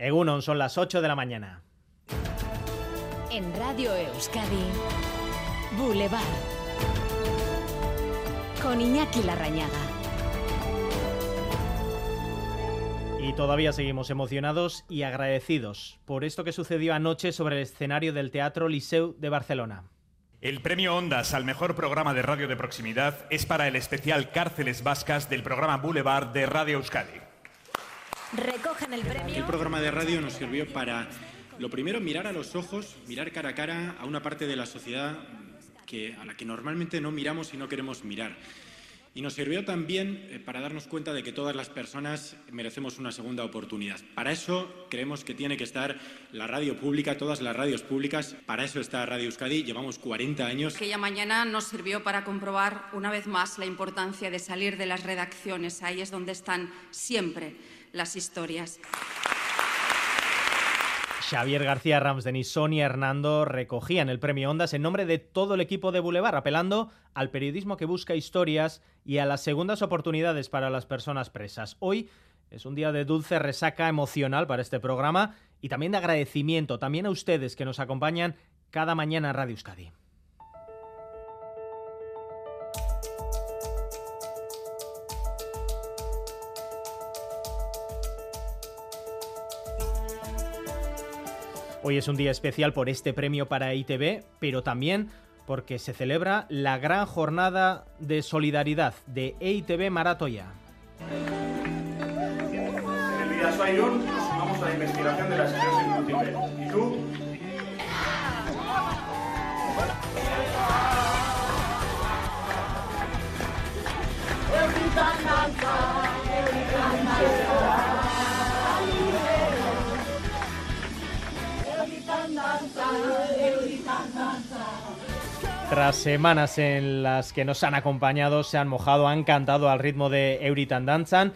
Egunon, son las 8 de la mañana. En Radio Euskadi, Boulevard. Con Iñaki Larrañaga. Y todavía seguimos emocionados y agradecidos por esto que sucedió anoche sobre el escenario del Teatro Liceu de Barcelona. El premio Ondas al mejor programa de radio de proximidad es para el especial Cárceles Vascas del programa Boulevard de Radio Euskadi. Recogen el premio. El programa de radio nos sirvió para, lo primero, mirar a los ojos, mirar cara a cara a una parte de la sociedad que, a la que normalmente no miramos y no queremos mirar. Y nos sirvió también eh, para darnos cuenta de que todas las personas merecemos una segunda oportunidad. Para eso creemos que tiene que estar la radio pública, todas las radios públicas. Para eso está Radio Euskadi. Llevamos 40 años. Aquella mañana nos sirvió para comprobar una vez más la importancia de salir de las redacciones. Ahí es donde están siempre las historias. Xavier García Ramsden y Sonia Hernando recogían el premio Ondas en nombre de todo el equipo de Boulevard, apelando al periodismo que busca historias y a las segundas oportunidades para las personas presas. Hoy es un día de dulce resaca emocional para este programa y también de agradecimiento también a ustedes que nos acompañan cada mañana en Radio Euskadi. Hoy es un día especial por este premio para ITV, pero también porque se celebra la gran jornada de solidaridad de EITB Maratoya. Sumamos a la investigación de la. ¿Y tú? Tras semanas en las que nos han acompañado, se han mojado, han cantado al ritmo de Euritan Danzan,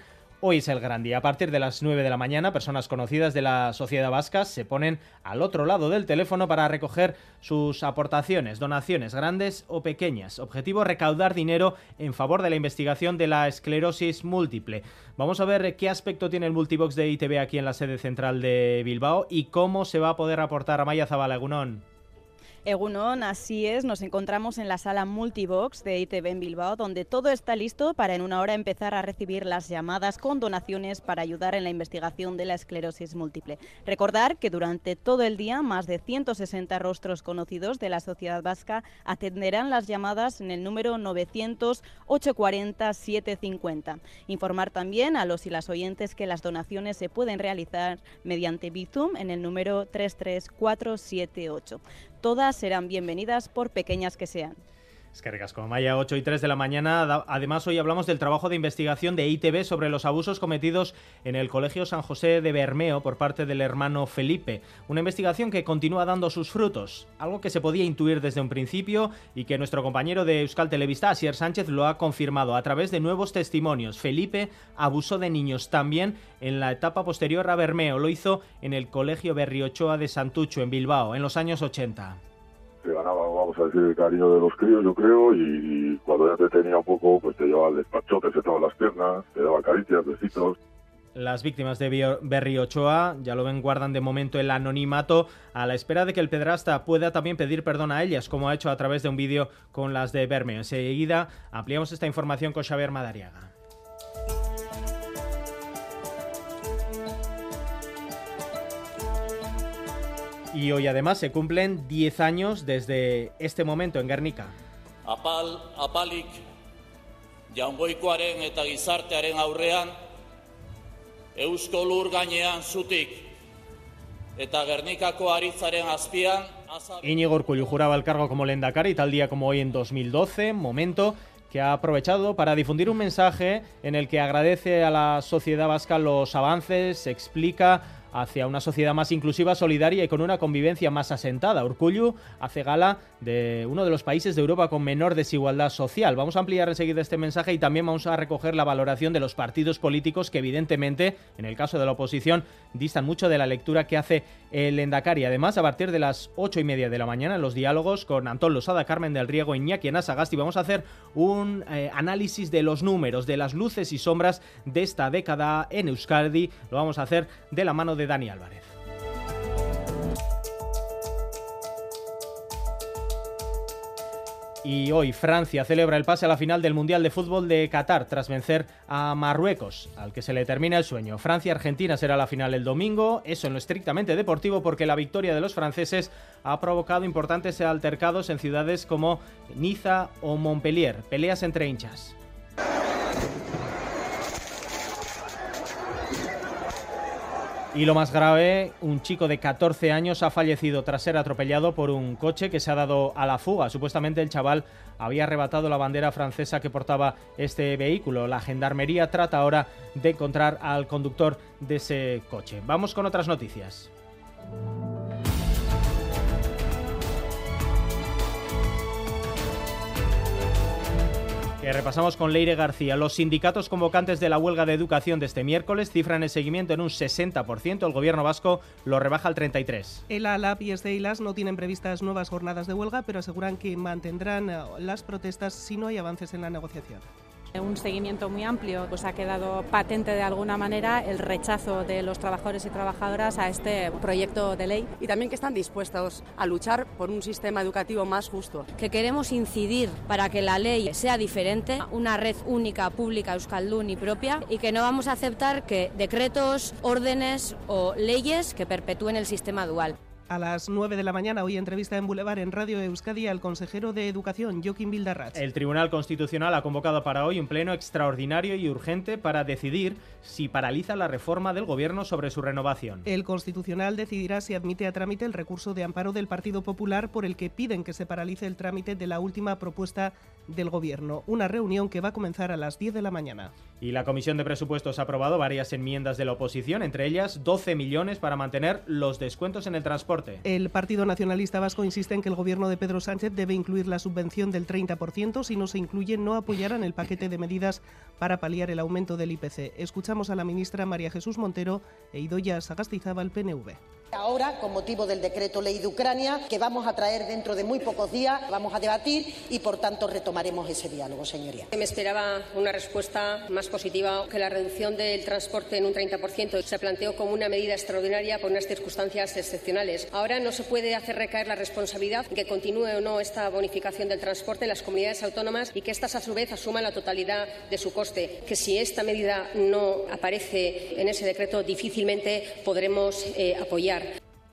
hoy es el gran día. A partir de las 9 de la mañana, personas conocidas de la sociedad vasca se ponen al otro lado del teléfono para recoger sus aportaciones, donaciones grandes o pequeñas. Objetivo, recaudar dinero en favor de la investigación de la esclerosis múltiple. Vamos a ver qué aspecto tiene el multibox de ITV aquí en la sede central de Bilbao y cómo se va a poder aportar a Maya Zabalagunón. Egunon, así es, nos encontramos en la sala Multibox de ITV en Bilbao, donde todo está listo para en una hora empezar a recibir las llamadas con donaciones para ayudar en la investigación de la esclerosis múltiple. Recordar que durante todo el día más de 160 rostros conocidos de la sociedad vasca atenderán las llamadas en el número 900-840-750. Informar también a los y las oyentes que las donaciones se pueden realizar mediante Bizum en el número 33478 todas serán bienvenidas por pequeñas que sean. Es que como Maya, 8 y 3 de la mañana. Además, hoy hablamos del trabajo de investigación de ITV sobre los abusos cometidos en el Colegio San José de Bermeo por parte del hermano Felipe. Una investigación que continúa dando sus frutos. Algo que se podía intuir desde un principio y que nuestro compañero de Euskal Televista, Asier Sánchez, lo ha confirmado a través de nuevos testimonios. Felipe abusó de niños también en la etapa posterior a Bermeo. Lo hizo en el Colegio Berriochoa de Santucho, en Bilbao, en los años 80 te ganaba, vamos a decir, el cariño de los críos, yo creo, y, cuando ya te tenía un poco, pues te llevaba al despacho, te las piernas, te daba caricias, besitos. Las víctimas de Berry Ochoa, ya lo ven, guardan de momento el anonimato a la espera de que el pedrasta pueda también pedir perdón a ellas, como ha hecho a través de un vídeo con las de Bermeo. Enseguida ampliamos esta información con Xavier Madariaga. Y hoy además se cumplen 10 años desde este momento en Guernica. Apal, apalik, jaungoikoaren eta gizartearen aurrean, eusko lur gainean zutik, eta Gernikako aritzaren azpian... Íñigo Urcullu juraba el cargo como lendakari tal día como hoy en 2012, momento que ha aprovechado para difundir un mensaje en el que agradece a la sociedad vasca los avances, explica hacia una sociedad más inclusiva, solidaria y con una convivencia más asentada. Urcullu hace gala de uno de los países de Europa con menor desigualdad social. Vamos a ampliar enseguida este mensaje y también vamos a recoger la valoración de los partidos políticos que evidentemente, en el caso de la oposición, distan mucho de la lectura que hace el Endacari. Además, a partir de las ocho y media de la mañana, en los diálogos con Antón Losada, Carmen del Riego, Iñaki Sagasti, vamos a hacer un eh, análisis de los números, de las luces y sombras de esta década en Euskadi. Lo vamos a hacer de la mano de Dani Álvarez. Y hoy Francia celebra el pase a la final del Mundial de Fútbol de Qatar tras vencer a Marruecos, al que se le termina el sueño. Francia-Argentina será la final el domingo, eso en lo estrictamente deportivo porque la victoria de los franceses ha provocado importantes altercados en ciudades como Niza o Montpellier, peleas entre hinchas. Y lo más grave, un chico de 14 años ha fallecido tras ser atropellado por un coche que se ha dado a la fuga. Supuestamente el chaval había arrebatado la bandera francesa que portaba este vehículo. La gendarmería trata ahora de encontrar al conductor de ese coche. Vamos con otras noticias. Repasamos con Leire García. Los sindicatos convocantes de la huelga de educación de este miércoles cifran el seguimiento en un 60%. El gobierno vasco lo rebaja al 33%. El ALAP y Esteilas no tienen previstas nuevas jornadas de huelga, pero aseguran que mantendrán eh, las protestas si no hay avances en la negociación un seguimiento muy amplio, pues ha quedado patente de alguna manera el rechazo de los trabajadores y trabajadoras a este proyecto de ley. Y también que están dispuestos a luchar por un sistema educativo más justo. Que queremos incidir para que la ley sea diferente, una red única, pública, euskaldun y propia, y que no vamos a aceptar que decretos, órdenes o leyes que perpetúen el sistema dual. A las 9 de la mañana, hoy entrevista en Boulevard en Radio Euskadi al consejero de Educación, Joaquín Bildarratz. El Tribunal Constitucional ha convocado para hoy un pleno extraordinario y urgente para decidir si paraliza la reforma del Gobierno sobre su renovación. El Constitucional decidirá si admite a trámite el recurso de amparo del Partido Popular por el que piden que se paralice el trámite de la última propuesta del Gobierno. Una reunión que va a comenzar a las 10 de la mañana. Y la Comisión de Presupuestos ha aprobado varias enmiendas de la oposición, entre ellas 12 millones para mantener los descuentos en el transporte. El Partido Nacionalista Vasco insiste en que el Gobierno de Pedro Sánchez debe incluir la subvención del 30%. Si no se incluye, no apoyarán el paquete de medidas para paliar el aumento del IPC. Escuchamos a la ministra María Jesús Montero e Idoya Sagastizaba, PNV. Ahora, con motivo del decreto ley de Ucrania, que vamos a traer dentro de muy pocos días, vamos a debatir y, por tanto, retomaremos ese diálogo, señoría. Me esperaba una respuesta más positiva que la reducción del transporte en un 30%. Se planteó como una medida extraordinaria por unas circunstancias excepcionales. Ahora no se puede hacer recaer la responsabilidad que continúe o no esta bonificación del transporte en las comunidades autónomas y que éstas, a su vez, asuman la totalidad de su coste. Que si esta medida no aparece en ese decreto, difícilmente podremos eh, apoyar.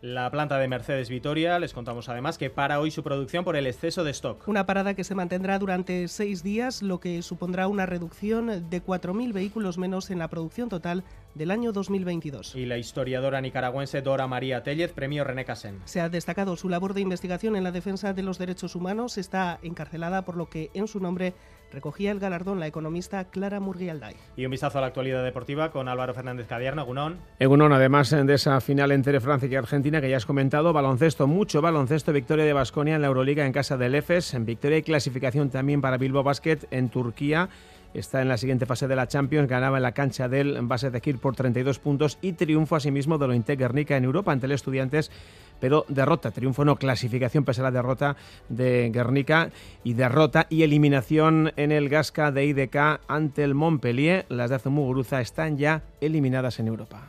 La planta de Mercedes Vitoria, les contamos además que para hoy su producción por el exceso de stock. Una parada que se mantendrá durante seis días, lo que supondrá una reducción de 4.000 vehículos menos en la producción total del año 2022. Y la historiadora nicaragüense Dora María Tellez, premio René Casén. Se ha destacado su labor de investigación en la defensa de los derechos humanos. Está encarcelada por lo que en su nombre recogía el galardón la economista Clara Murguialday. Y un vistazo a la actualidad deportiva con Álvaro Fernández Cadierno, Egunón. Egunón, además de esa final entre Francia y Argentina que ya has comentado, baloncesto, mucho baloncesto, victoria de Basconia en la Euroliga en casa del EFES, en victoria y clasificación también para Bilbao Basket en Turquía está en la siguiente fase de la Champions, ganaba en la cancha del base de Kir por 32 puntos y triunfo asimismo de Ointe Guernica en Europa ante el Estudiantes, pero derrota, triunfo no, clasificación pese a la derrota de Guernica y derrota y eliminación en el Gasca de IDK ante el Montpellier. Las de Azumuguruza están ya eliminadas en Europa.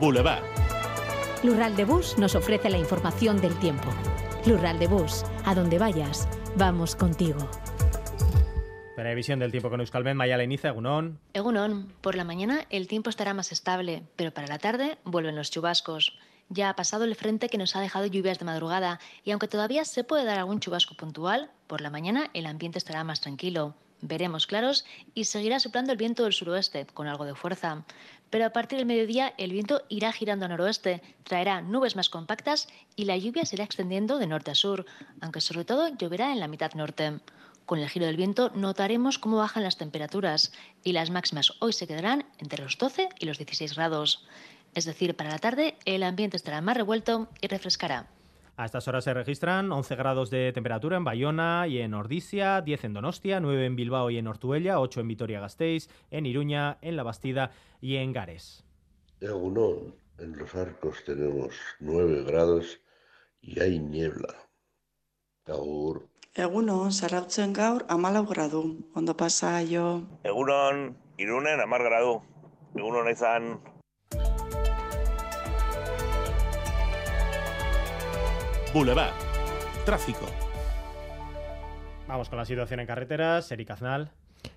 Boulevard. Lural de Bus nos ofrece la información del tiempo. Lural de Bus, a donde vayas, vamos contigo. Previsión del tiempo con Euskalmen, Maya Leniza, Egunon. Egunon, por la mañana el tiempo estará más estable, pero para la tarde vuelven los chubascos. Ya ha pasado el frente que nos ha dejado lluvias de madrugada y aunque todavía se puede dar algún chubasco puntual, por la mañana el ambiente estará más tranquilo. Veremos claros y seguirá soplando el viento del suroeste con algo de fuerza. Pero a partir del mediodía el viento irá girando a noroeste, traerá nubes más compactas y la lluvia se irá extendiendo de norte a sur, aunque sobre todo lloverá en la mitad norte. Con el giro del viento notaremos cómo bajan las temperaturas y las máximas hoy se quedarán entre los 12 y los 16 grados. Es decir, para la tarde el ambiente estará más revuelto y refrescará. A estas horas se registran 11 grados de temperatura en Bayona y en Ordizia, 10 en Donostia, 9 en Bilbao y en Ortuella, 8 en Vitoria-Gasteiz, en Iruña, en La Bastida y en Gares. En en los arcos tenemos 9 grados y hay niebla. Agur. Egunon, zarautzen gaur amalau gradu, ondo pasaio. Egunon, irunen amar gradu, egunon izan. Boulevard, tráfico. Vamos con la situación en carreteras, Eric Aznal.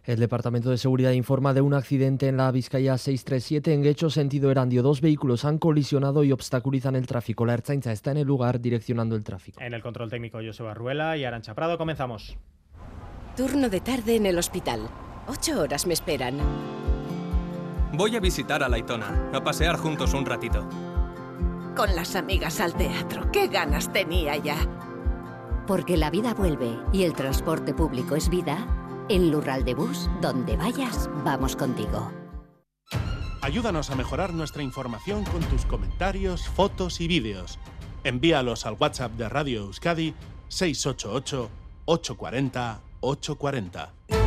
El Departamento de Seguridad informa de un accidente en la Vizcaya 637 en Guecho, sentido Erandio. Dos vehículos han colisionado y obstaculizan el tráfico. La Ertzaintza está en el lugar direccionando el tráfico. En el control técnico Joseba Ruela y Arancha Prado comenzamos. Turno de tarde en el hospital. Ocho horas me esperan. Voy a visitar a Laitona, a pasear juntos un ratito. Con las amigas al teatro. ¡Qué ganas tenía ya! Porque la vida vuelve y el transporte público es vida. En Lural de Bus, donde vayas, vamos contigo. Ayúdanos a mejorar nuestra información con tus comentarios, fotos y vídeos. Envíalos al WhatsApp de Radio Euskadi 688 840 840.